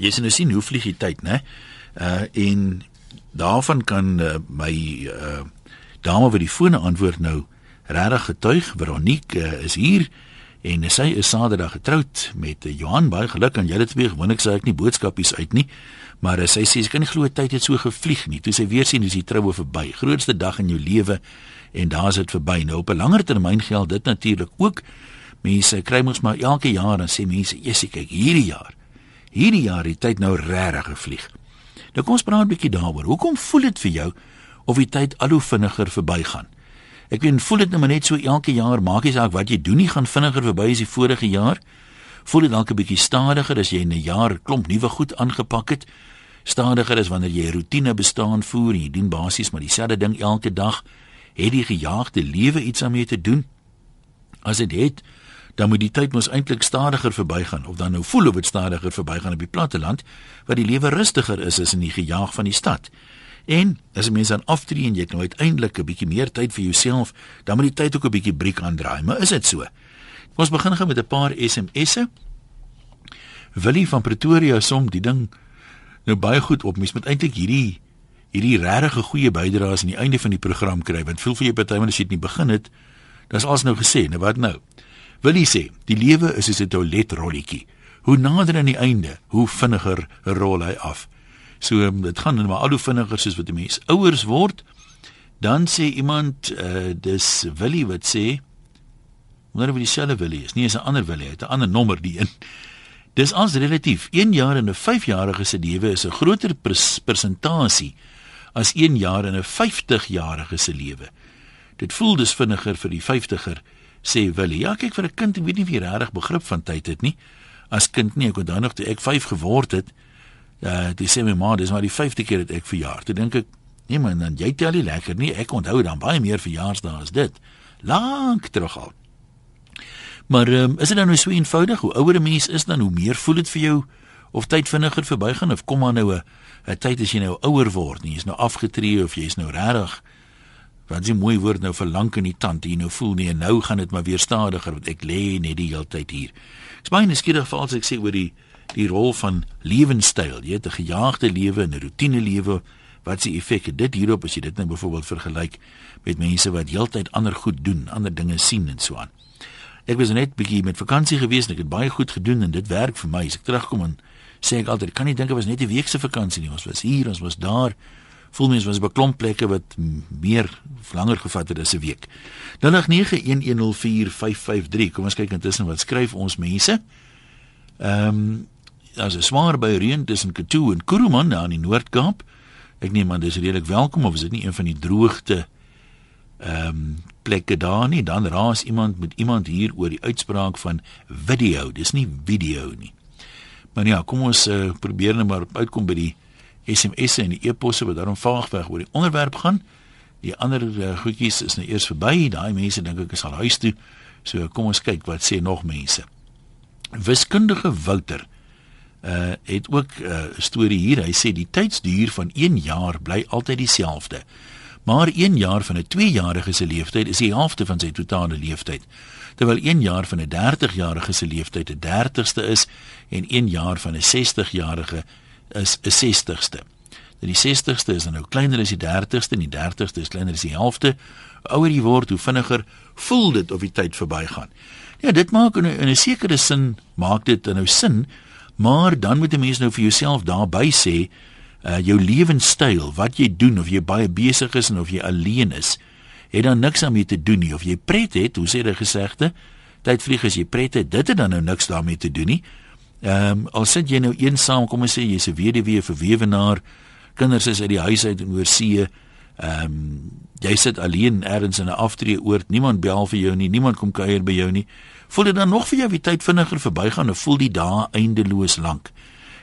Jy sien nou sien hoe vlieg die tyd, né? Uh en daarvan kan uh, my uh dame wat die fone antwoord nou regtig getuig. Veronique uh, is hier en sy is Saterdag getroud met uh, Johan. Baie geluk aan julle twee. Gewoonlik sê ek nie boodskapies uit nie, maar uh, sy sê sy kan nie glo tyd het so gevlieg nie. Toe sy weer sien hoe sy troue verby. Grootste dag in jou lewe en daar's dit verby. Nou op 'n langer termyn geld dit natuurlik ook. Mense kry mos maar elke jaar dan sê mense, "Jessie, kyk hierdie jaar. Hierdie jaar het tyd nou regtig gevlieg." Nou kom ons praat 'n bietjie daaroor. Hoekom voel dit vir jou of die tyd al hoe vinniger verbygaan? Ek weet, voel dit nou maar net so elke jaar, maak nie saak wat jy doen nie, gaan vinniger verby as die vorige jaar. Voel dit dalk 'n bietjie stadiger as jy 'n jaar klomp nuwe goed aangepak het? Stadiger as wanneer jy 'n roetine bestaan voer en jy doen basies maar dieselfde ding elke dag? Het die gejaagde lewe iets daarmee te doen? As dit het, het dan moet die tyd mos eintlik stadiger verbygaan of dan nou voel of dit stadiger verbygaan op die platte land waar die lewe rustiger is as in die gejaag van die stad. En as 'n mens dan aftree en jy het nou uiteindelik 'n bietjie meer tyd vir jouself, dan moet die tyd ook 'n bietjie breek aandraai, maar is dit so? Ons begin gou met 'n paar SMS'e. Willie van Pretoria som die ding nou baie goed op. Mens moet eintlik hierdie hierdie regtig goeie bydraes aan die einde van die program kry want voel vir jou party wanneer jy dit nie begin het. Dis alles nou gesê, nou wat nou? Wil jy sê, die lewe is soos 'n toiletrolletjie. Hoe nader aan die einde, hoe vinniger rol hy af. So dit gaan dan maar al hoe vinniger soos wat die mens ouers word. Dan sê iemand, uh, dis Willie wat sê, wonder of dit dieselfde Willie is. Nee, is 'n ander Willie, hy het 'n ander nommer die een. Dis as relatief 1 jaar in 'n 5-jarige se lewe is 'n groter persentasie as 1 jaar in 'n 50-jarige se lewe. Dit voel dus vinniger vir die 50er sê Willie. Ja, kyk vir 'n kind, ek weet nie jy regtig begrip van tyd het nie. As kind nie, ek onthou nog toe ek 5 geword het, uh dis sê my ma, dis maar die 5de keer dat ek verjaar. Toe dink ek, nee man, dan jy tel nie lekker nie. Ek onthou dan baie meer verjaarsdae as dit. Lank terug al. Maar um, is dit dan nou so eenvoudig? Hoe ouer 'n mens is dan hoe meer voel dit vir jou of tyd vinniger verbygaan of kom maar nou 'n tyd as jy nou ouer word, nie, jy's nou afgetree of jy's nou regtig wat jy mooi woord nou verlang in die tand hier nou voel nie en nou gaan dit maar weer stadiger want ek lê net die hele tyd hier. Ek's baie nuuskierig vir alsi ek sê oor die die rol van lewenstyl. Jy het 'n gejaagde lewe en 'n rotine lewe. Wat se effek het dit hierop as jy dit nou byvoorbeeld vergelyk met mense wat heeltyd ander goed doen, ander dinge sien en so aan. Ek was net bietjie met vakansie gewees en ek het baie goed gedoen en dit werk vir my. As ek terugkom en sê ek altyd, kan nie dink dit was net 'n week se vakansie nie. Ons was hier, ons was daar voel mens was by klomp plekke wat meer langer gevat het as 'n week. 0891104553. Kom ons kyk intussen wat skryf ons mense. Ehm um, as 'n swaar by reën tussen Katoe en Kuruman daar in die Noord-Kaap. Ek neem aan dis redelik welkom of is dit nie een van die droogte ehm um, plekke daar nie? Dan raas iemand met iemand hier oor die uitspraak van video. Dis nie video nie. Maar ja, kom ons uh, probeer net maar uitkom by die SMS'e en die e-posse wat daarom vaagweg oor die onderwerp gaan. Die ander uh, goedjies is nou eers verby. Daai mense dink ek is al huis toe. So kom ons kyk wat sê nog mense. Wiskundige Wouter uh het ook 'n uh, storie hier. Hy sê die tydsduur van 1 jaar bly altyd dieselfde. Maar 1 jaar van 'n 2-jarige se lewenstyd is die helfte van sy totale lewenstyd. Terwyl 1 jaar van 'n 30-jarige se lewenstyd 'n 30ste is en 1 jaar van 'n 60-jarige is 'n 60ste. Nou die 60ste is dan nou kleiner as die 30ste en die 30ste is kleiner as die helfte. Ouer jy word, hoe vinniger voel dit of die tyd verbygaan. Ja, dit maak in 'n in 'n sekere sin maak dit nou sin, maar dan moet 'n mens nou vir jouself daarby sê, uh jou lewenstyl, wat jy doen of jy baie besig is en of jy alleen is, het dan niks daarmee te doen nie of jy pret het, hoe sê die gesegde, tyd vlieg as jy pret het, dit het dan nou niks daarmee te doen nie. Ehm um, al sit jy nou eensaam, kom ons sê jy's 'n weduwee vir weewenaar, kinders is uit die huis uit en oor see. Ehm um, jy sit alleen ergens in 'n aftreeoord, niemand bel vir jou nie, niemand kom kuier by jou nie. Voel dit dan nog vir jou die tyd vinniger verbygaan of voel die dae eindeloos lank?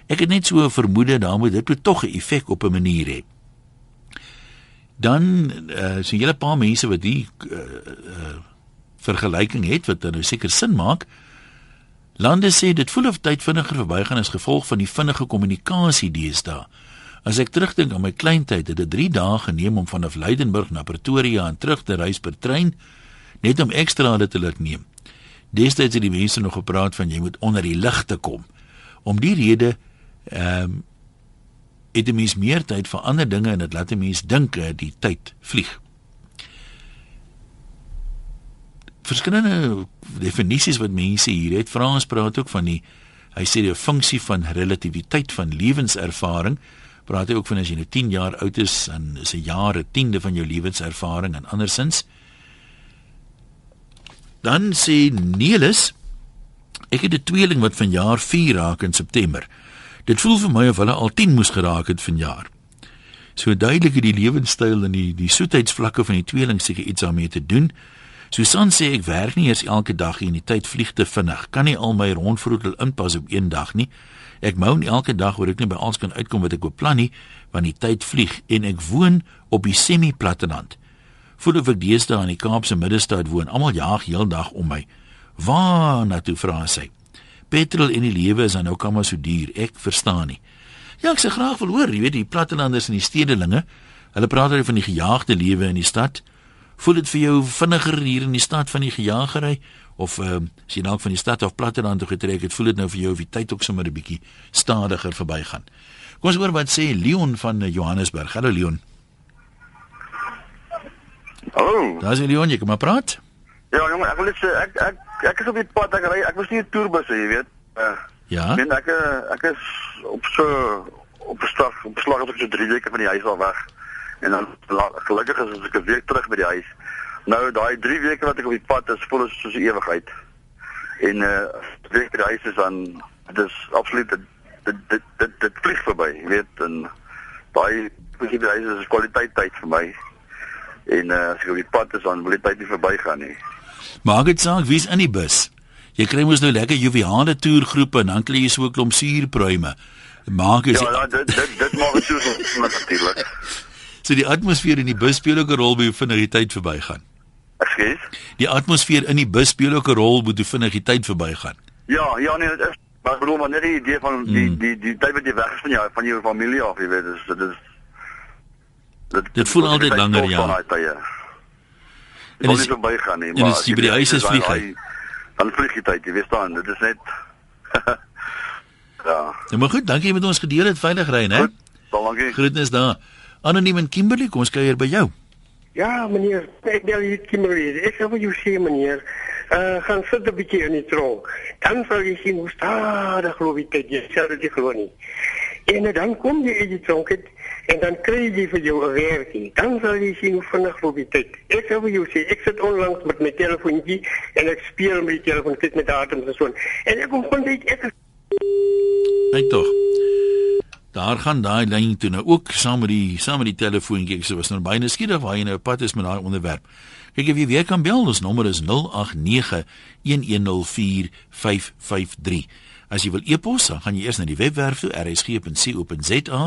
Ek het net so 'n vermoede daar moet dit tog 'n effek op 'n manier hê. Dan uh, so 'n hele paar mense wat die uh, uh, vergelyking het wat dan nou seker sin maak. Lande sê dit voel of tyd vinniger verbygaan as gevolg van die vinnige kommunikasie deesdae. As ek terugdink aan my kleintyd, het dit 3 dae geneem om vanaf Leidenburg na Pretoria en terug te reis per trein net om ekstra hulle te laat neem. Destyds het die mense nog gepraat van jy moet onder die ligte kom. Om die rede ehm um, het 'n mens meer tyd vir ander dinge en dit laat 'n mens dink uh, die tyd vlieg. Verskillende definisies wat mense hier het, Frans praat ook van die hy sê die funksie van relativiteit van lewenservaring praat hy ook van as jy nou 10 jaar oud is en is 'n jaar 'n tiende van jou lewenservaring en andersins dan sê Nelis ek het 'n tweeling wat vanjaar 4 raak in September Dit voel vir my of hulle al 10 moes geraak het vanjaar. So duidelik het die lewenstyl en die die soetheidsvlakke van die tweeling seker iets daarmee te doen. Susan sê ek werk nie eers elke dag en die tyd vlieg te vinnig. Kan nie al my rondvroetel inpas op een dag nie. Ek mou nie elke dag waar ek nie by alles kan uitkom wat ek beplan nie, want die tyd vlieg en ek woon op die semi-platteland. Voel of ek deesdae in die Kaapse middestad woon. Almal jaag heeldag om my. Waar na toe vra sy? Petrol in die lewe is nou kom maar so duur. Ek verstaan nie. Ja, ek sê graag wil hoor, jy weet die plattelanders en die stedelinge, hulle praat oor van die gejaagde lewe in die stad. Voel dit vir jou vinniger hier in die stad van die gejagery of ehm uh, as jy dalk van die stad af platteland toe getrek het, voel dit nou vir jou of die tyd ook sommer 'n bietjie stadiger verbygaan. Kom ons hoor wat sê Leon van eh, Johannesburg. Hallo Leon. Hallo. Daar's Leon, jy kom maar praat. Ja, jong, ek wil net sê ek ek ek is op die pad ek ry ek was nie 'n toerbus jy weet uh, ja ek ek is op so op beslag op beslag het ek so 3 weke van die huis al weg en dan gelukkig is ek 'n week terug by die huis nou daai 3 weke wat ek op die pad is voel is soos 'n ewigheid en uh week by die huis is dan dit is absoluut dit dit dit dit vlieg verby jy weet en daai week by die huis is kwaliteit tyd vir my en uh, as ek op die pad is dan wil die tyd nie verbygaan nie Maak dit saak wie's in die bus. Jy kry mos nou lekker joviale toergroepe en dan kry jy so 'n klomp suurpruime. Maak is Ja, ja dit dit dit maak dit so natuurlik. So die atmosfeer in die bus speel ook 'n rol by hoe vinnig die tyd verbygaan. Ekskuus. Die atmosfeer in die bus speel ook 'n rol by hoe vinnig die tyd verbygaan. Ja, ja nee, dit is maar ek bedoel maar net die idee van die mm. die die, die tyd wat jy weg is van jou van jou familie af, jy weet, dis dit is dit, dit voel altyd langer ja. En dis verby gaan nie, maar as jy by die huis is vlieg hy. Dan vlieg jy tyd, jy weet staan, dit is net Ja. Ja, maar goed, dankie met ons gedeel het veilig ry, né? Dankie. Groetnis daar. Anoniem in Kimberley, kom ons kuier by jou. Ja, meneer, ek bel hier Kimberley. Ek vir jou sê meneer, uh gaan sit 'n bietjie in die tronk. Dan sal jy sien hoe stadig glo ek dit jy sê dit glo nie. En dan kom jy in die tronk het, en dan kry jy vir jou 'n werkie. Dan sal jy sien hoe vinnig loop die tyd. Ek sê vir jou sê ek sit onlangs met my telefoontjie en ek speel met die telefoon sit met datum en so. En ek kom van dit ek Net tog. Daar gaan daai lyn toe nou ook saam met die saam met die telefoontjie. Ek sê was nou baie skieurig waar jy nou pad is met daai onderwerp. Kyk of jy weer kan bel, ons nommer is 0891104553. As jy wil e-pos, dan gaan jy eers na die webwerf toe rsg.co.za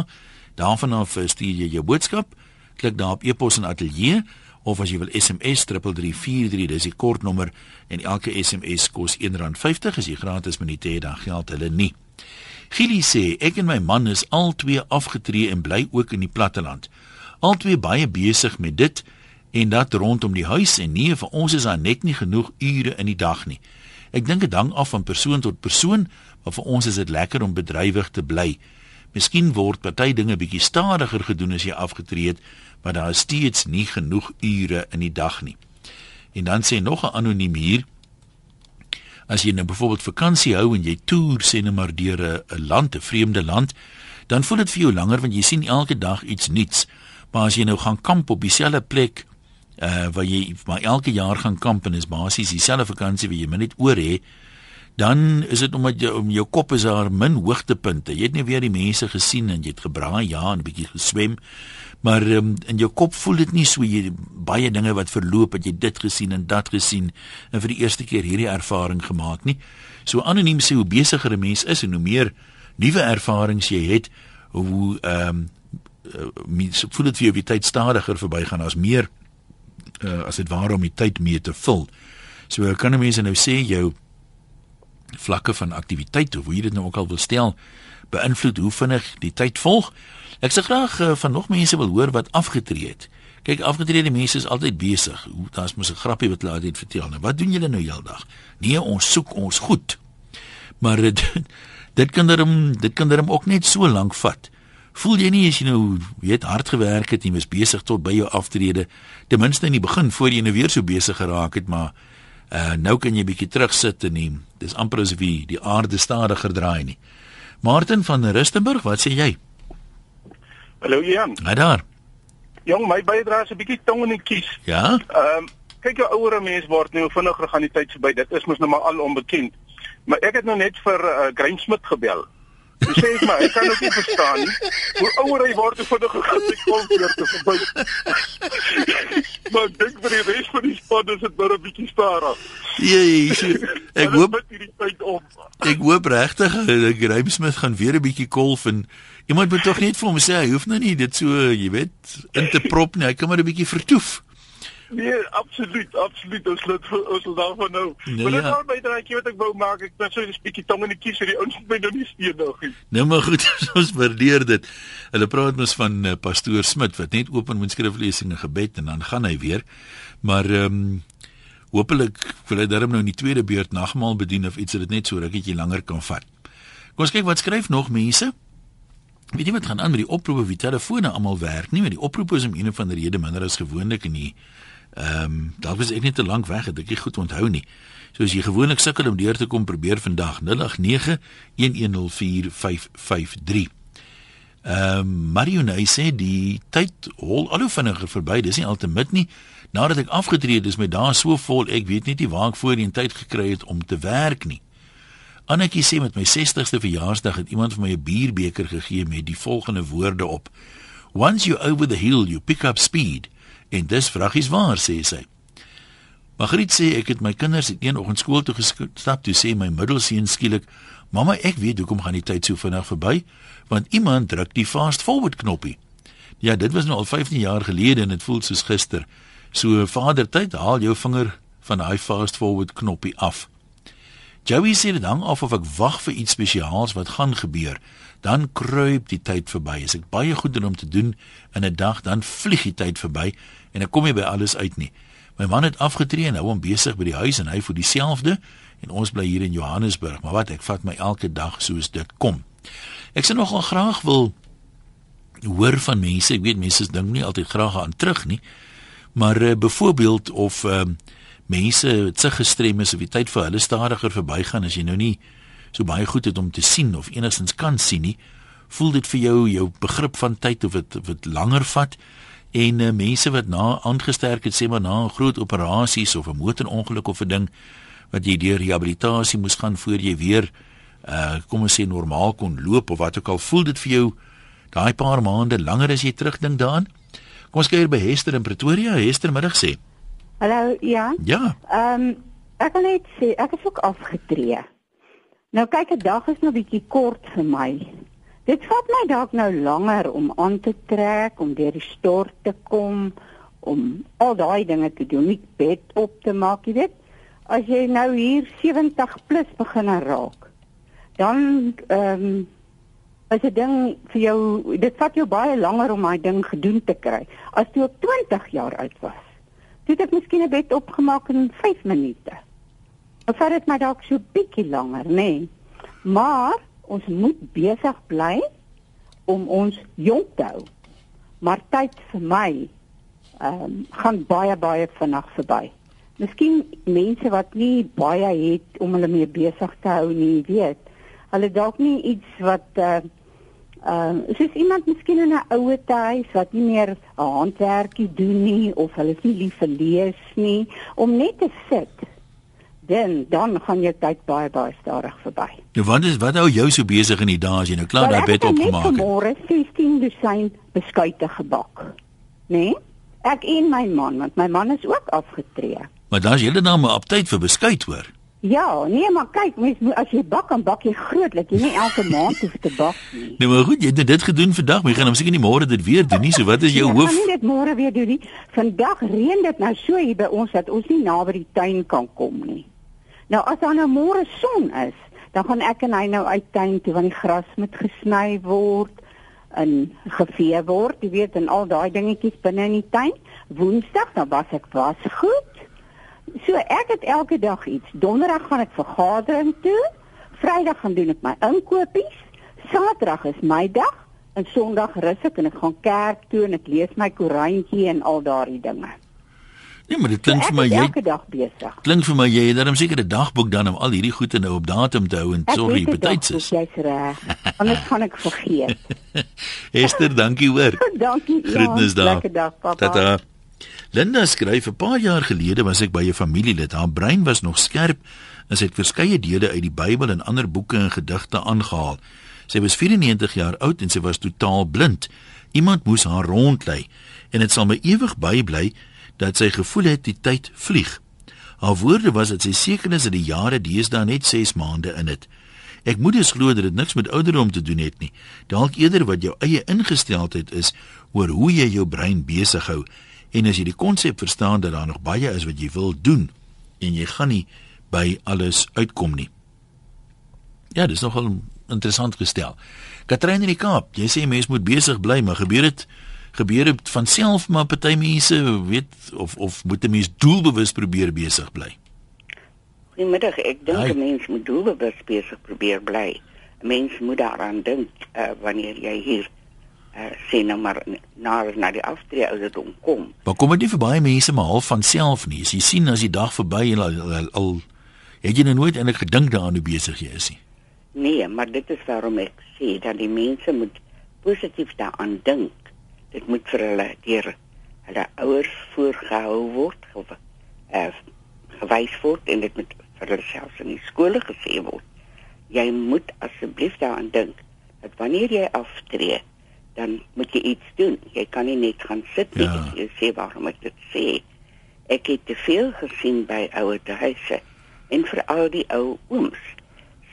Daarvan af eh, stuur jy jou boodskap, klik daar op e-pos en ateljee of as jy wil SMS 3343, dis die kortnommer en elke SMS kos R1.50 as jy gratis minute het dan geld hulle nie. Gili sê ek en my man is albei afgetree en bly ook in die platteland. Albei baie besig met dit en dat rondom die huis en nee vir ons is daar net nie genoeg ure in die dag nie. Ek dink dit hang af van persoon tot persoon, maar vir ons is dit lekker om bedrywig te bly. Miskien word party dinge bietjie stadiger gedoen as jy afgetree het, maar daar is steeds nie genoeg ure in die dag nie. En dan sê nog 'n anoniem hier As jy nou byvoorbeeld vakansie hou en jy toer sê net maar deur 'n land, 'n vreemde land, dan voel dit vir jou langer want jy sien elke dag iets nuuts. Maar as jy nou gaan kamp op dieselfde plek, uh waar jy maar elke jaar gaan kamp en is basies dieselfde vakansie wat jy net oor het, dan is dit omdat jy om jou kop is daar min hoogtepunte. Jy het nie weer die mense gesien en jy het gebraai ja en 'n bietjie geswem. Maar um, in jou kop voel dit nie so jy baie dinge wat verloop het jy dit gesien en dat gesien en vir die eerste keer hierdie ervaring gemaak nie. So anoniem sê hoe besigger 'n mens is en hoe meer nuwe ervarings jy het, hoe ehm um, uh, voel dit vir jou wie tyd stadiger verbygaan as meer uh, as dit waar om die tyd mee te vul. So kan 'n mens nou sê jou vlakke van aktiwiteit of hoe jy dit nou ook al wil stel beïnvloed hoe vinnig die tyd volg. Ek sê graag uh, van nog mense wil hoor wat afgetree het. Kyk, afgetrede mense is altyd besig. Daar's mos 'n grappie wat hulle altyd vertel. Nou, wat doen julle nou heeldag? Nee, ons soek ons goed. Maar dit Dit kan dan dit kan dan ook net so lank vat. Voel jy nie as jy nou weet hard gewerk het en was besig tot by jou aftrede, ten minste in die begin voor jy nou weer so besig geraak het, maar uh nou kan jy bietjie terugsit en neem. Dis amper asof die, die aarde stadiger draai nie. Martin van Rustenburg, wat sê jy? Hallo Jan. Hi daar. Jong, my bydrae is 'n bietjie tong in die kies. Ja? Ehm um, kyk jou ouer mens word nou vinniger gaan die tyd verby. Dit is mos nou maar al onbekend. Maar ek het nou net vir uh, Greinsmit gebel. Jy sê ek maar ek kan dit nie verstaan nie. Hoe ouer hy word, hoe vinniger gaan hy kom weer te verby. maar dink vir die res van die span is dit maar 'n bietjie stadig. Jee, ek hoop ek hoop regtig dat Grimsmith gaan weer 'n bietjie golf en iemand moet tog net vir hom sê hy hoef nou nie dit so, jy weet, in te prop nie. Hy kan maar 'n bietjie vertoef. Nee, absoluut, absoluut. Ons laat ons laat daarvan nou. Nee, maar dit ja. al bydraatjie wat ek wou maak, ek net so 'n bietjie tong in die kies vir die ouens wat my nou nie steen nog nie. Nou maar goed, ons waardeer dit. Hulle praat mos van uh, pastoor Smit wat net open met skriflesing en gebed en dan gaan hy weer. Maar ehm um, hopelik wil hy darm nou in die tweede beurt nagmaal bedien of iets dat dit net so rukkie langer kan vat. Kom ons kyk wat skryf nog mense. Weet jy wat gaan aan met die oproepe wie telefone almal werk nie, maar die oproepe is om een of ander rede minder as gewoonlik en die ehm um, dalk was ek net te lank weg het ek nie goed onthou nie. So as jy gewoonlik sukkel om deur te kom, probeer vandag 089 1104553. Ehm um, Marionay sê die tyd hol al hoe vinniger verby. Dis nie altemit nie. Nadat ek afgetree het, is my dae so vol, ek weet net nie waar ek voorheen tyd gekry het om te werk nie. Annetjie sê met my 60ste verjaarsdag het iemand vir my 'n bierbeker gegee met die volgende woorde op: Once you over the hill, you pick up speed. En dis vraggies waar, sê sy. Margriet sê ek het my kinders het een oggend skool toe gestap toe sê my middelseun skielik: "Mamma, ek weet hoekom gaan die tyd so vinnig verby, want iemand druk die fast forward knoppie." Ja, dit was nou al 15 jaar gelede en dit voel soos gister. So vader tyd, haal jou vinger van daai fast forward knoppie af. Joey sê dit hang af of ek wag vir iets spesiaals wat gaan gebeur. Dan kruip die tyd verby. As ek baie goed doen om te doen in 'n dag, dan vlieg die tyd verby en ek kom nie by alles uit nie. My man het afgetree en nou hom besig by die huis en hy voel dieselfde en ons bly hier in Johannesburg, maar wat ek vat my elke dag soos dit kom. Ek sê nogal graag wil hoor van mense. Ek weet mense dink nie altyd graag aan terug nie. Maar uh, byvoorbeeld of uh, mense se gestrem is of die tyd vir hulle stadiger verbygaan as jy nou nie so baie goed het om te sien of enigstens kan sien nie, voel dit vir jou jou begrip van tyd of dit wat langer vat en uh, mense wat na aangesterk het sê maar na 'n groot operasies of 'n motorongeluk of 'n ding wat jy deur rehabilitasie moes gaan voor jy weer uh kom ons sê normaal kon loop of wat ook al voel dit vir jou daai paar maande langer as jy terugdink daaraan? Kom ons kyk hier by Hester in Pretoria. Hester middag sê Hallo, ja. ja Ehm um, ek wil net sê ek is ook afgetree. Nou kyk, 'n dag is nou bietjie kort vir my. Dit vat my dalk nou langer om aan te trek, om deur die stort te kom, om al daai dinge te doen, nie bed op te maak, jy weet. As jy nou hier 70 plus begin raak, dan ehm um, as 'n ding vir jou, dit vat jou baie langer om daai ding gedoen te kry as jy op 20 jaar oud was. Toe het ek miskien 'n bed opgemaak in 5 minute. Of vat dit my dalk so bietjie langer, nê? Nee. Maar ons moet besig bly om ons jonk te hou. Maar tyd vir my ehm um, gaan baie baie vinnig verby. Miskien mense wat nie baie het om hulle mee besig te hou nie, weet. Hulle dalk nie iets wat uh Ehm uh, soos iemand miskien in 'n ouer huis wat nie meer handwerkie doen nie of hulle is nie lief vir lees nie om net te sit. Dan dan gaan jou tyd baie baie stadig verby. nou wat is wat hou jou so besig in die dae as jy nou klaar daai bed net opgemaak het Môre 16 dosyn beskuite gebak. Né? Nee? Ek en my man, want my man is ook afgetree. maar dan is jy dan maar op tyd vir beskuit hoor Ja, nee, maar kyk, mens moet as jy bak dan bak jy grootlik. Jy nie elke maand hoef te bak nie. nou maar goed jy het dit gedoen vandag maar jy gaan hom seker nie môre dit weer doen nie so wat is jou Ja, hoof Ek gaan nie dit môre weer doen nie. Vandag reën dit nou so hier by ons dat ons nie naby die tuin kan kom nie. Nou as daar nou môre son is, dan gaan ek en hy nou uit tuin toe want die gras moet gesny word en gevee word, jy weet, en al daai dingetjies binne in die tuin. Woensdag dan was ek was goed. So ek het elke dag iets. Donderdag gaan ek vergadering toe. Vrydag gaan doen ek my inkopies. Saterdag is my dag en Sondag rus ek en ek gaan kerk toe en ek lees my koerantjie en al daardie dinge. Nee, maar dit klink So vir my jy elke dag besig. klink vir my jy het darem seker 'n dagboek dan om al hierdie goede nou op datum te hou en dit betyds is. Jy's reg. Anders gaan ek vergeet. Esther, dankie hoor. Dankie. ja. Groetnis daar. Lekker dag, papa. Tata. Linda skryf 'n paar jaar gelede was ek by 'n familielid. Haar brein was nog skerp en sy het verskeie dele uit die Bybel en ander boeke en gedigte aangehaal. Sy was 94 jaar oud en sy was totaal blind. Iemand moes haar rondlei en dit sal my ewig bybly dat sy gevoel het die tyd vlieg. Haar woorde was dat sy seker is dat die jare deesdae net 6 maande in het. Ek moet dus glo dat dit niks met ouderdom te doen het nie. Dalk eerder wat jou eie ingesteldheid is oor hoe jy jou brein besig hou en as jy die konsep verstaan dat daar nog baie is wat jy wil doen en jy gaan nie by alles uitkom nie. Ja, dis nogal interessant gestel. Katrin in die Kaap, jy sê mense moet besig bly, maar gebeur dit gebeur dit van self maar party mense weet of of moet 'n mens doelbewus probeer besig bly. Goeiemiddag. Ek dink. 'n mens moet doelbewus besig probeer bly. 'n Mens moet daaraan dink uh, wanneer jy hier uh, sê nou maar na na die aftree ouderdom kom. Maar kom dit nie vir baie mense maar half van self nie. As jy sien as die dag verby en al, al, al het jy nou nooit eintlik gedink daaraan hoe besig jy is nie. Nee, maar dit is waarom ek sê dat die mense moet positief daaraan dink. Dit moet vir hulle deur hulle ouers voorgehou word, of uh, gewys word en dit moet vir hulle selfs in die skole gesê word. Jy moet asseblief daaraan dink dat wanneer jy aftree, dan moet jy iets doen. Jy kan nie net gaan sit nie. Ja. Jy sê waarom ek dit sê. Ek het te veel gesien by ouer huise en veral die ou ooms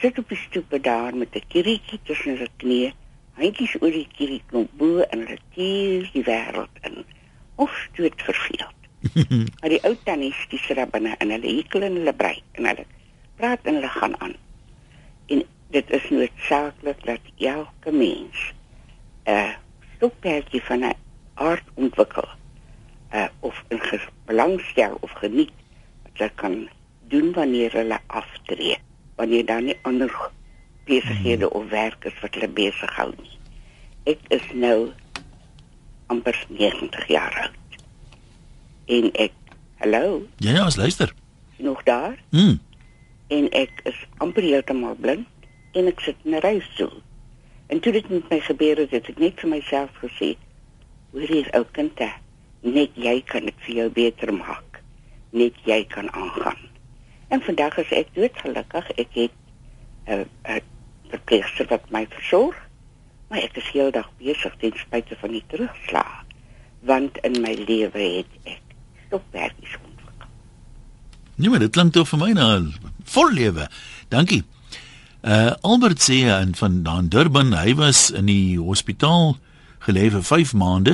sit op die stoep daar met 'n kirietjie tussen hulle knieë, handjies oor die kierieklomp bo en hulle tier die wêreld in. Of stoot verveeld. maar die ou tannies die sit daar binne en hulle hekel in hulle brei en hulle praat en hulle gaan aan. En dit is noodsaaklik dat elke mens 'n stokperdjie van 'n aard ontwikkel. Uh of in belangstel of geniet wat hulle kan doen wanneer hulle aftree wanneer daar nie ander besighede of werk is wat hulle besig hou nie. Ek is nou amper 90 jaar oud. En ek hallo, Ja ja, as luister. is nog daar Mm. en ek is amper heeltemal blind en ek sit in 'n rolstoel. En toe dit met my gebeur het, het ek net vir myself gesê, hoor hier ou kind, net jy kan dit vir jou beter maak. Net jy kan aangaan. En vandag is ek doodgelukkig. Ek het 'n 'n verpleegster wat my versorg, maar ek is heeldag besig ten spyte van die terugslag. Want in my lewe het ek stopwerkies ontwikkel. Nee, maar dit klink tog vir my na vol lewe. Dankie. Uh Albert sê en van daan Durban, hy was in die hospitaal gelê vir 5 maande.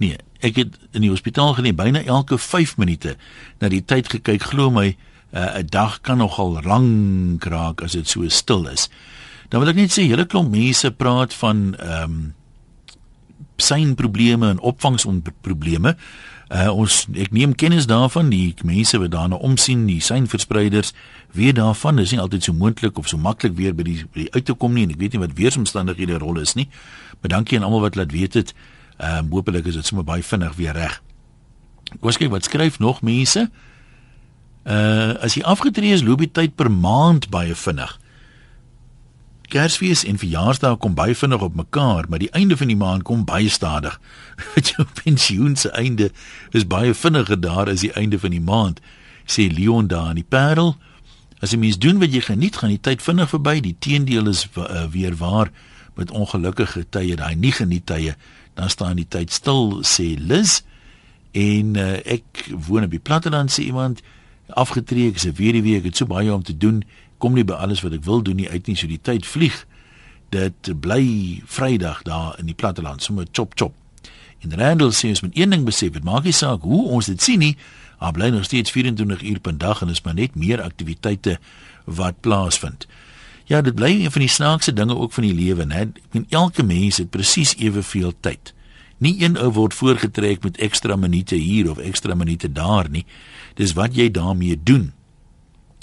Nee, ek het in die hospitaal gelê byna elke 5 minute na die tyd gekyk. Glo my, uh, 'n dag kan nogal lank raak as dit so stil is. Dan wil ek net sê, hele klomp mense praat van ehm um, synprobleme en opvangsprobleme. Uh ons ek neem kennis daarvan die mense wat daarna omsien, die synverspreiders weet daarvan, dis nie altyd so moontlik of so maklik weer by die by die uit te kom nie en ek weet nie wat weeromstandighede rol is nie. Maar dankie aan almal wat laat weet dit. Ehm uh, hopelik is dit sommer baie vinnig weer reg. Ek was kyk wat skryf nog mense. Uh as jy afgetree is, loop die tyd per maand baie vinnig. Kersfees en verjaarsdae kom baie vinnig op mekaar, maar die einde van die maand kom baie stadig. Wat jou pensioen se einde is baie vinniger daar as die einde van die maand, sê Leon daar in die Parel. As jy mens doen wat jy geniet, gaan die tyd vinnig verby. Die teendeel is uh, weer waar met ongelukkige tye, daai nie geniet tye, dan staan die tyd stil, sê Liz. En uh, ek woon op die platteland sê iemand afgetree, ek is 'n weduwee, ek het so baie om te doen, kom nie by alles wat ek wil doen nie uit nie, so die tyd vlieg. Dit bly Vrydag daar in die platteland, sommer chop chop. En Randall sê ons moet een ding besef, dit maak nie saak hoe ons dit sien nie, daar bly nog steeds 24 uur per dag en is maar net meer aktiwiteite wat plaasvind. Ja, dit bly een van die snaakse dinge ook van die lewe, né? Ek meen elke mens het presies eweveel tyd. Nie een ou word voorgetrek met ekstra minute hier of ekstra minute daar nie. Dis wat jy daarmee doen.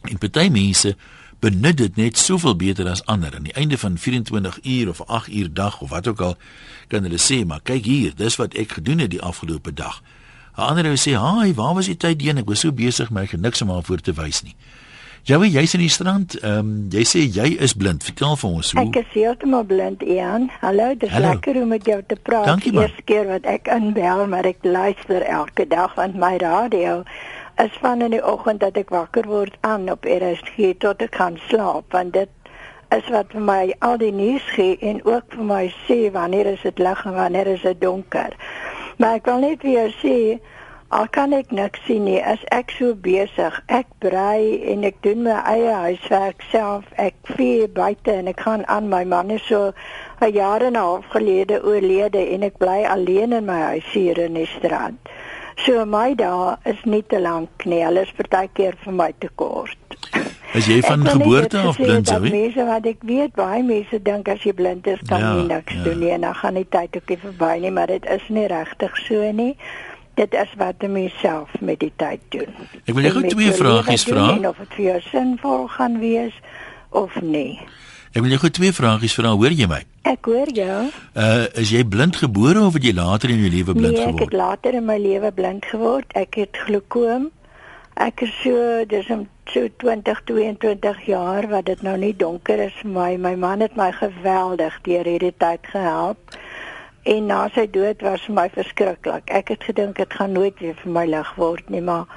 En party mense benut dit net soveel beter as ander. Aan die einde van 24 uur of 8 uur dag of wat ook al kan hulle sê, maar kyk hier, dis wat ek gedoen het die afgelope dag. 'n Ander ou sê, "Haai, waar was jy tyd heen? Ek was so besig met niks om aan voor te wys nie." Joey, jy's in die strand. Ehm um, jy sê jy is blind. Vertel vir ons hoe. Ek is heeltemal blind, Ian. Hallo, dis Hallo. lekker om met jou te praat. Dankie, Eerste keer wat ek inbel, maar ek luister elke dag van my radio is van in die oggend dat ek wakker word aan op RSG tot ek kan slaap want dit is wat vir my al die nuus gee en ook vir my sê wanneer is dit lig en wanneer is dit donker. Maar ek wil net weer sê al kan ek niks sien nie as ek so besig ek brei en ek doen my eie huiswerk self ek vee buite en ek gaan aan my man is so 'n jaar en 'n half gelede oorlede en ek bly alleen in my huis hier in die strand. So my dae is nie te lank nie. Hulle is partykeer vir my te kort. Is jy van geboorte af blind, Joey? Mense wat ek weet, baie mense dink as jy blind is, kan ja, jy niks ja. doen nie en dan gaan die tyd ook nie verby nie, maar dit is nie regtig so nie. Dit is wat jy self met die tyd doen. Ek wil jou twee vragies vra. Of dit vir jou sinvol gaan wees of nie. Ek wil jou gou twee vragies vra, hoor jy my? Ek hoor jou. Uh is jy blind gebore of het jy later in jou lewe blind nee, geword? Nee, ek het later in my lewe blind geword. Ek het glaukoom. Ek is so dis om so 20 22 jaar wat dit nou nie donker is vir my. My man het my geweldig deur hierdie tyd gehelp. En na sy dood was vir my verskriklik. Ek het gedink dit gaan nooit weer vir my lig word nie, maar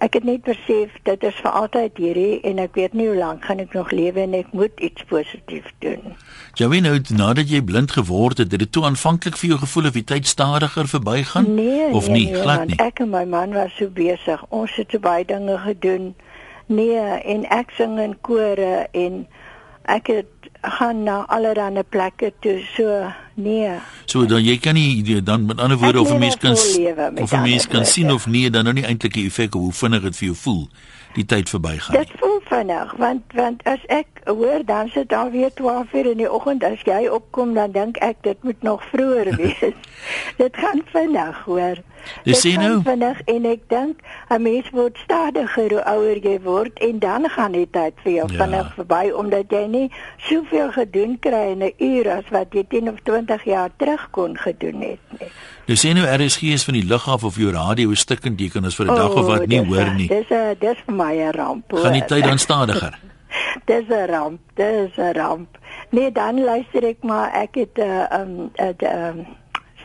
Ek het net besef dit is vir altyd hierdie en ek weet nie hoe lank gaan ek nog lewe en ek moet iets positiefs doen. Jawien nou nadat jy blind geword het, het dit toe aanvanklik vir jou gevoel of die tyd stadiger verbygaan nee, of nee, nie, nee, glad nie. Ek en my man was so besig. Ons het so baie dinge gedoen. Nee, en ek sing in kore en ek het gaan na allerlei plekke toe so nee. So dan jy kan nie dan met ander woorde of 'n mens kan of 'n mens kan sien of nee dan nou nie eintlik die effek hoe vinnig dit vir jou voel die tyd verbygaan. Dit voel vinnig want want as ek hoor dan sit daar weer 12 uur in die oggend as jy opkom dan dink ek dit moet nog vroeër wees. dit gaan vinnig hoor. Dis sien nou vinnig en ek dink 'n mens word stadiger hoe ouer jy word en dan gaan die tyd vir jou ja. vinnig verby omdat jy nie soveel gedoen kry in 'n uur as wat jy 10 of 20 jaar terug kon gedoen het nie. Dis sien nou RSG is van die lug af of jou radio stukkend jy kan ons vir 'n dag of wat nie hoor nie. Dis 'n dis vir my 'n ramp. Gaan die tyd dan stadiger? dis 'n ramp, dis 'n ramp. Nee, dan luister ek maar ek het 'n uh, 'n um, 'n um,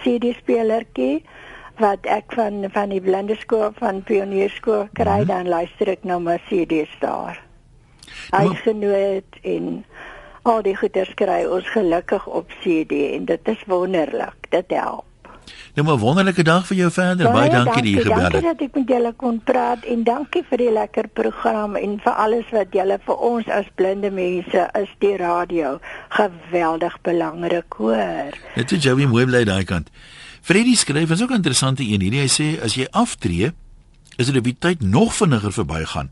CD spelertjie wat ek van van die blinde skool van pionierskool kry mm -hmm. dan luister ek nou maar CD's daar. Hy genoot en al die goeders kry ons gelukkig op CD en dit is wonderlik. Dit help. Nou 'n wonderlike dag vir jou verder. Baie, Baie dankie dat jy gebel het. Dankie dat ek met julle kon praat en dankie vir die lekker program en vir alles wat julle vir ons as blinde mense is die radio geweldig belangrik hoor. Dit is Joey mooi bly daai kant. Freddie skryf is ook 'n interessante een hierdie. Hy sê as jy aftree, is dit op die tyd nog vinniger verbygaan.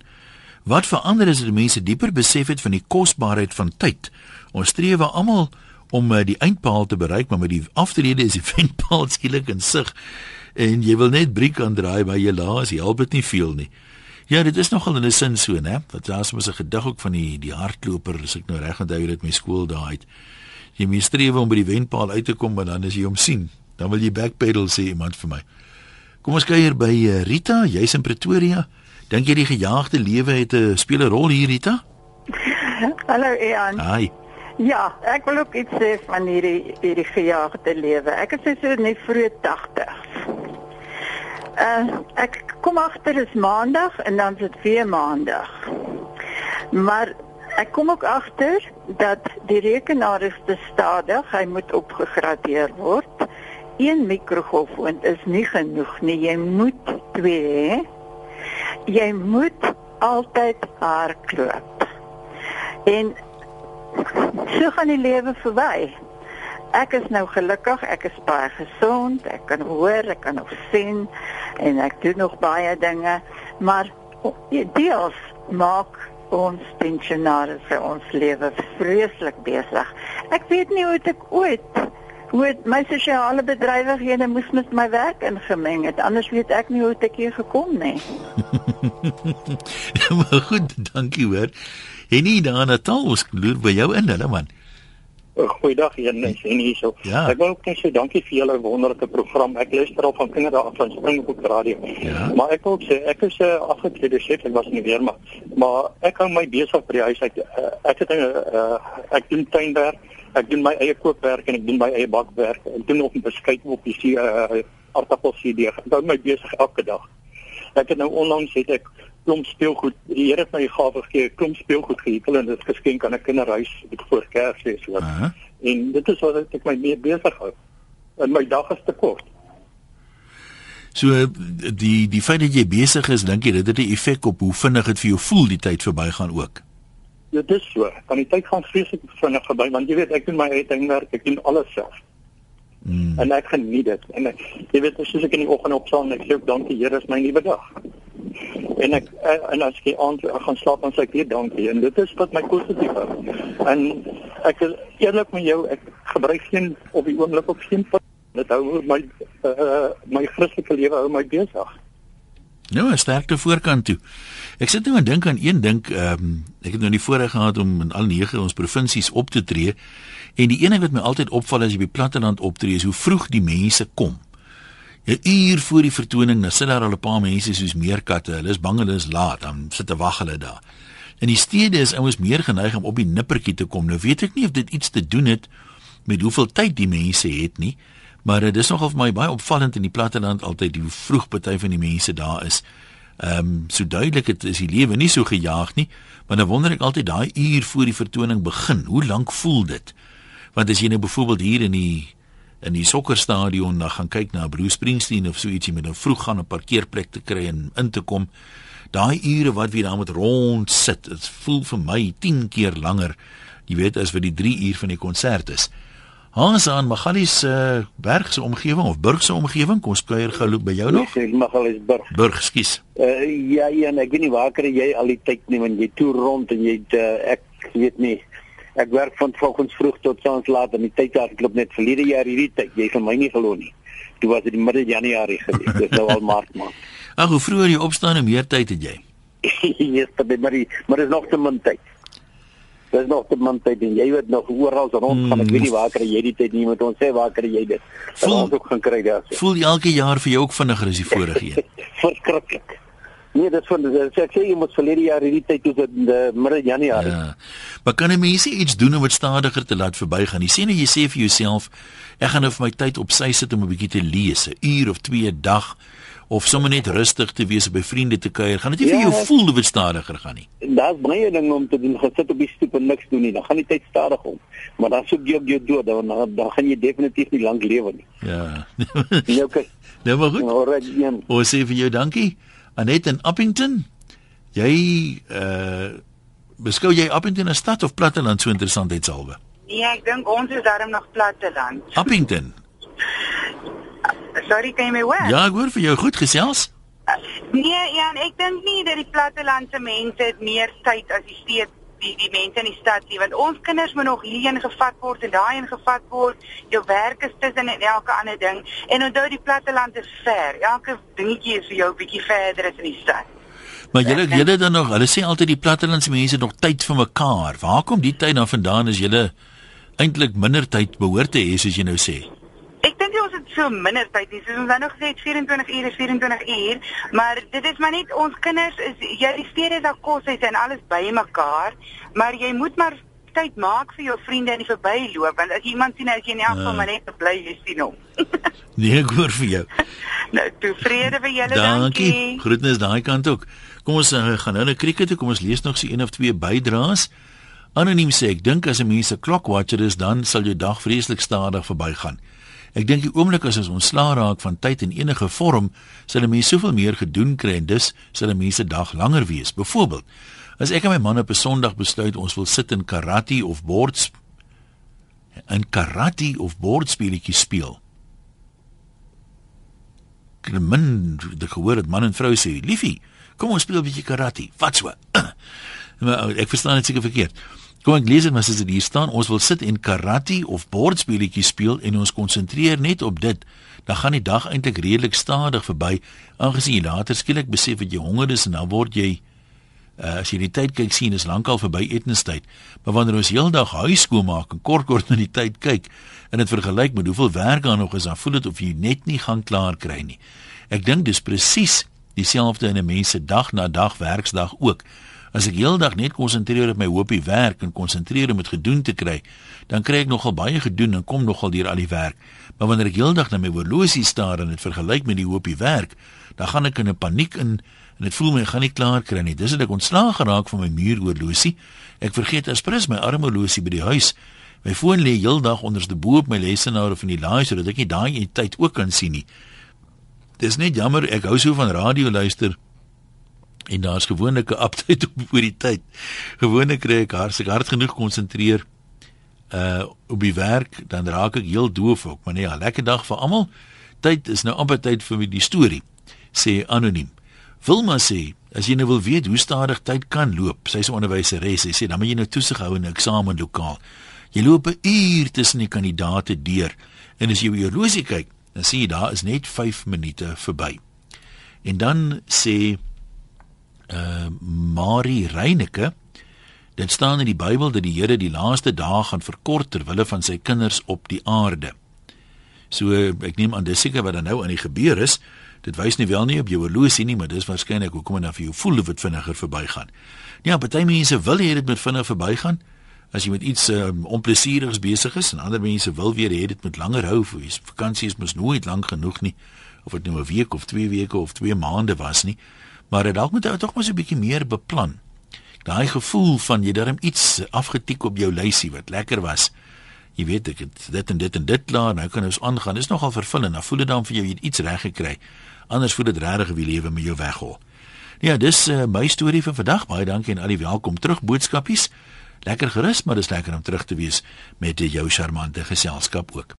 Wat verander is dat mense dieper besef het van die kosbaarheid van tyd. Ons streef almal om uh, die eindpaal te bereik, maar met die aftrede is die eindpaal skielik in sig en jy wil net briek aandraai by jou laas, help dit nie veel nie. Ja, dit is nogal in 'n sin so, né? Dat daar's mos 'n gedig ook van die die hardloper, as ek nou reg onthou dit my skool daai het. Jy moet streef om by die wenpaal uit te kom, maar dan as jy hom sien, dan wil jy backpedal sê iemand vir my. Kom ons kyk hier by uh, Rita, jy's in Pretoria. Dink jy die gejaagde lewe het 'n speel 'n rol hier Rita? Hallo Ian. Hi. Ja, ek wil ook iets sê van hierdie hierdie gejaagde lewe. Ek is so in die vroeë 80s. Uh ek kom agter is maandag en dan is dit weer maandag. Maar ek kom ook agter dat die rekenaar is te stadig, hy moet opgegradeer word. Een mikrogolfoon is nie genoeg nie. Jy moet twee hê. Jy moet altyd hardloop. En so gaan die lewe verby. Ek is nou gelukkig, ek is baie gesond, ek kan hoor, ek kan nog sien en ek doen nog baie dinge, maar deels maak ons pensionaars vir ons lewe vreeslik besig. Ek weet nie hoe ek ooit hoe my sosiale bedrywighede moes met my werk ingemeng het. Anders weet ek nie hoe ek hier gekom nie. maar goed, dankie hoor. En nie daar na Natal ons loer by jou in hulle man. Goeiedag hier en sien hierso. Ja. Ek wil ook net sê dankie vir julle wonderlike program. Ek luister al van kinders af van Springbok Radio. Ja. Maar ek wil ook sê ek is 'n uh, afgetrede chef, ek was nie weer maar maar ek hou my besig by die huis. Ek uh, ek het 'n uh, ek doen tuinwerk, ek doen my eie kookwerk en ek doen my eie bakwerk. Ek doen nog 'n beskuit op die uh, aardappelsiede. Ek hou my besig elke dag. Ek het nou onlangs het ek klomp speelgoed. Die Here het my gawe gegee, klomp speelgoed gehutel en dit geskenk aan 'n kinderhuis wat voor Kersfees was. Uh -huh. En dit is wat ek my mee besig hou. En my dag is te kort. So die die feit dat jy besig is, dink jy dit het 'n effek op hoe vinnig dit vir jou voel die tyd verbygaan ook. Dit is so. Kan die tyd gaan vreeslik vinnig verby want jy weet ek doen my eie tuinwerk, ek doen alles self. Mm. En ek geniet dit. En ek, jy weet as ek in die oggend opstaan en ek sê dankie Here, is my nuwe dag. En ek en as ek aand ek gaan slaap dan sê ek weer dankie en dit is wat my positief is. En ek is eerlik met jou, ek gebruik geen op die oomblik op geen pad. Dit hou my uh, my Christelike lewe hou my besig. Nou, sterkte voorkant toe. Ek sit nou en dink aan een ding, ehm um, ek het nou die voorreg gehad om in al nege ons provinsies op te tree en die ene wat my altyd opval as jy by platteland optree is hoe vroeg die mense kom. 'n Uur voor die vertoning, dan sit daar al 'n paar mense soos meerkatte. Hulle is bang hulle is laat, dan sit te wag hulle daar. In die stede is ouens meer geneig om op die nippertjie te kom. Nou weet ek nie of dit iets te doen het met hoeveel tyd die mense het nie. Maar dit is nogal vir my baie opvallend in die platteland altyd hoe vroeg party van die mense daar is. Ehm um, so duidelik het is die lewe nie so gejaag nie, maar dan wonder ek altyd daai uur voor die vertoning begin, hoe lank voel dit? Want as jy nou byvoorbeeld hier in die in die sokkerstadion dan gaan kyk na Bruce Springsteen of so ietsie met 'n vroeg gaan 'n parkeerplek te kry en in te kom, daai ure wat jy daar met rond sit, dit voel vir my 10 keer langer, jy weet as vir die 3 uur van die konsert is. Hans aan Magalies se uh, berg se omgewing of burg se omgewing, kom skuier gou loop by jou nog? Ek mag al eens burg. Burg, skus. Uh ja, ja, en ek weet nie waar kry jy al die tyd nie want jy toer rond en jy uh, ek weet nie. Ek werk van vanoggends vroeg tot saans laat en die tyd daar klop net verlede jaar hierdie tyd. Jy vir my nie glo nie. Dit was in die middel Januarie gewees. Dit is nou al Maart maand. Ag, hoe vroeër jy opstaan en meer tyd het jy? Yesterday, maar die, maar is nog te min tyd. Dis nog te min tyd en jy weet nog oral rond gaan. Ek weet nie waar kry jy die tyd nie met ons sê waar kry jy dit? Voel ons ook gaan kry daar. Voel jy elke jaar vir jou ook vinniger as die vorige een? Verskriklik. Nee, dit van dit ek sê jy moet verlede jaar hierdie tyd toe in die middel Januarie. Ja. Maar kan 'n mens iets doen om dit stadiger te laat verbygaan? Jy sê nou jy sê vir jouself, ek gaan nou vir my tyd op sy sit om 'n bietjie te lees, 'n uur of twee 'n dag of sommer net rustig te wees by vriende te kuier. Gaan dit nie ja, vir jou voel dit stadiger gaan nie? Daar's baie dinge om te doen. Gesit op die stoep en niks doen nie. Dan gaan die tyd stadig om. Maar dan soek jy op jou dood dan dan, gaan jy definitief nie lank lewe nie. Ja. nee, okay. Nou maar goed. Alright, Jan. Ons sê vir jou dankie. Anet in Appington. Jy uh beskou jy Appington as stad of platteland so interessantheidshalwe? Nee, ek dink ons is darm nog platteland. Appington. Sorry, kan jy my hoor? Ja, ek hoor vir jou goed gesels. Nee, ja, ek dink nie dat die plattelandse mense het meer tyd as die stede die die mense in die stad nie, want ons kinders moet nog hierheen gevat word en daarheen gevat word. Jou werk is tussen en elke ander ding. En onthou die platteland is ver. Elke dingetjie is vir jou bietjie verder as in die stad. Maar julle julle dan nog, hulle sê altyd die plattelandse mense nog tyd vir mekaar. Waar kom die tyd dan vandaan as julle eintlik minder tyd behoort te hê soos jy nou sê? Dink ons het so minder tyd nie. Soos ons nou nog gesê het 24 ure is 24 uur, maar dit is maar net ons kinders is jy die stede daar kos hy en alles by mekaar, maar jy moet maar tyd maak vir jou vriende in die verbyloop want as iemand sien as jy in elk geval maar net bly jy sien hom. nee, ek hoor vir jou. nou, tevrede vir julle dankie. dankie. Groetnis daai kant ook. Kom ons uh, gaan nou na krieket toe. Kom ons lees nog so een of twee bydraes. Anoniem sê ek dink as 'n mens 'n klockwatcher is dan sal jou dag vreeslik stadig verbygaan. Ek dink die oomblik as ons ontslaa raak van tyd in enige vorm, sal 'n mens soveel meer gedoen kry en dus sal 'n mens se dag langer wees. Byvoorbeeld, as ek en my man op 'n Sondag besluit ons wil sit in karate of bord in karate of bordspeletjies speel. Klemen, die gehoor het man en vrou sê, "Liefie, kom ons speel 'n bietjie karate." Wat so? maar ek verstaan dit seker verkeerd. Kom ek lees dit maar as dit hier staan, ons wil sit en karate of bordspeletjies speel en ons konsentreer net op dit, dan gaan die dag eintlik redelik stadig verby, aangesien jy later skielik besef dat jy honger is en dan word jy Uh, as jy die tyd kyk sien is lankal verby etenstyd. Maar wanneer ons heeldag huis skoonmaak en kort kort na die tyd kyk en dit vergelyk met hoeveel werk daar nog is, dan voel dit of jy net nie gaan klaar kry nie. Ek dink dis presies dieselfde in 'n mens se dag na dag werksdag ook. As ek heeldag net konsentreer op my hoopie werk en konsentreer om dit gedoen te kry, dan kry ek nogal baie gedoen en kom nogal deur al die werk. Maar wanneer ek heeldag na my horlosie staar en dit vergelyk met die hoopie werk, dan gaan ek in 'n paniek in en dit voel my ek gaan nie klaar kry nie. Dis dat ek ontslaag geraak van my muurhorlosie. Ek vergeet aspres my armhorlosie by die huis. My foon lê heeldag onderste bo op my lesenaar of in die laai sodat ek nie daai tyd ook kan sien nie. Dis net jammer, ek hou so van radio luister. En daar's gewoonlik 'n update op oor die tyd. Gewoonlik kry ek hartseker hard genoeg konsentreer uh op die werk, dan raak ek heel doof ook. Maar nee, 'n lekker dag vir almal. Tyd is nou amper tyd vir die storie, sê anoniem. Wilma sê, as jy nou wil weet hoe stadig tyd kan loop, sy's 'n onderwyseres, sy sê dan moet jy nou toesig hou in 'n eksamenlokaal. Jy loop 'n uur tussen die kandidaate deur en as jy op jou horlosie kyk, dan sien jy daar is net 5 minute verby. En dan sê uh Marie Reyneke dit staan in die Bybel dat die Here die laaste dae gaan verkort ter wille van sy kinders op die aarde. So ek neem aan dis seker wat dan nou aan die gebeur is. Dit wys nie wel nie op jou horlosie nie, maar dis waarskynlik hoekom dit dan vir jou voel of dit vinniger verbygaan. Ja, party mense wil hê dit moet vinniger verbygaan as jy met iets um, onplesierigs besig is en ander mense wil weer hê dit moet langer hou vir vakansie is mos nooit lank genoeg nie of dit nou 'n week of 2 weke of 2 maande was nie maar dalk moet jy tog maar so 'n bietjie meer beplan. Daai gevoel van jy darm iets afgetik op jou lysie wat lekker was. Jy weet ek het dit en dit en dit klaar nou kan ons aangaan. Is nogal vervullend. Dan voel dit dan vir jou jy iets reg gekry. Anders voel dit regtig wie lewe met jou weghol ja dis uh, my storie vir vandag. Baie dankie en al die welkom terug boodskapies. Lekker gerus, maar dis lekker om terug te wees met jou charmante geselskap ook.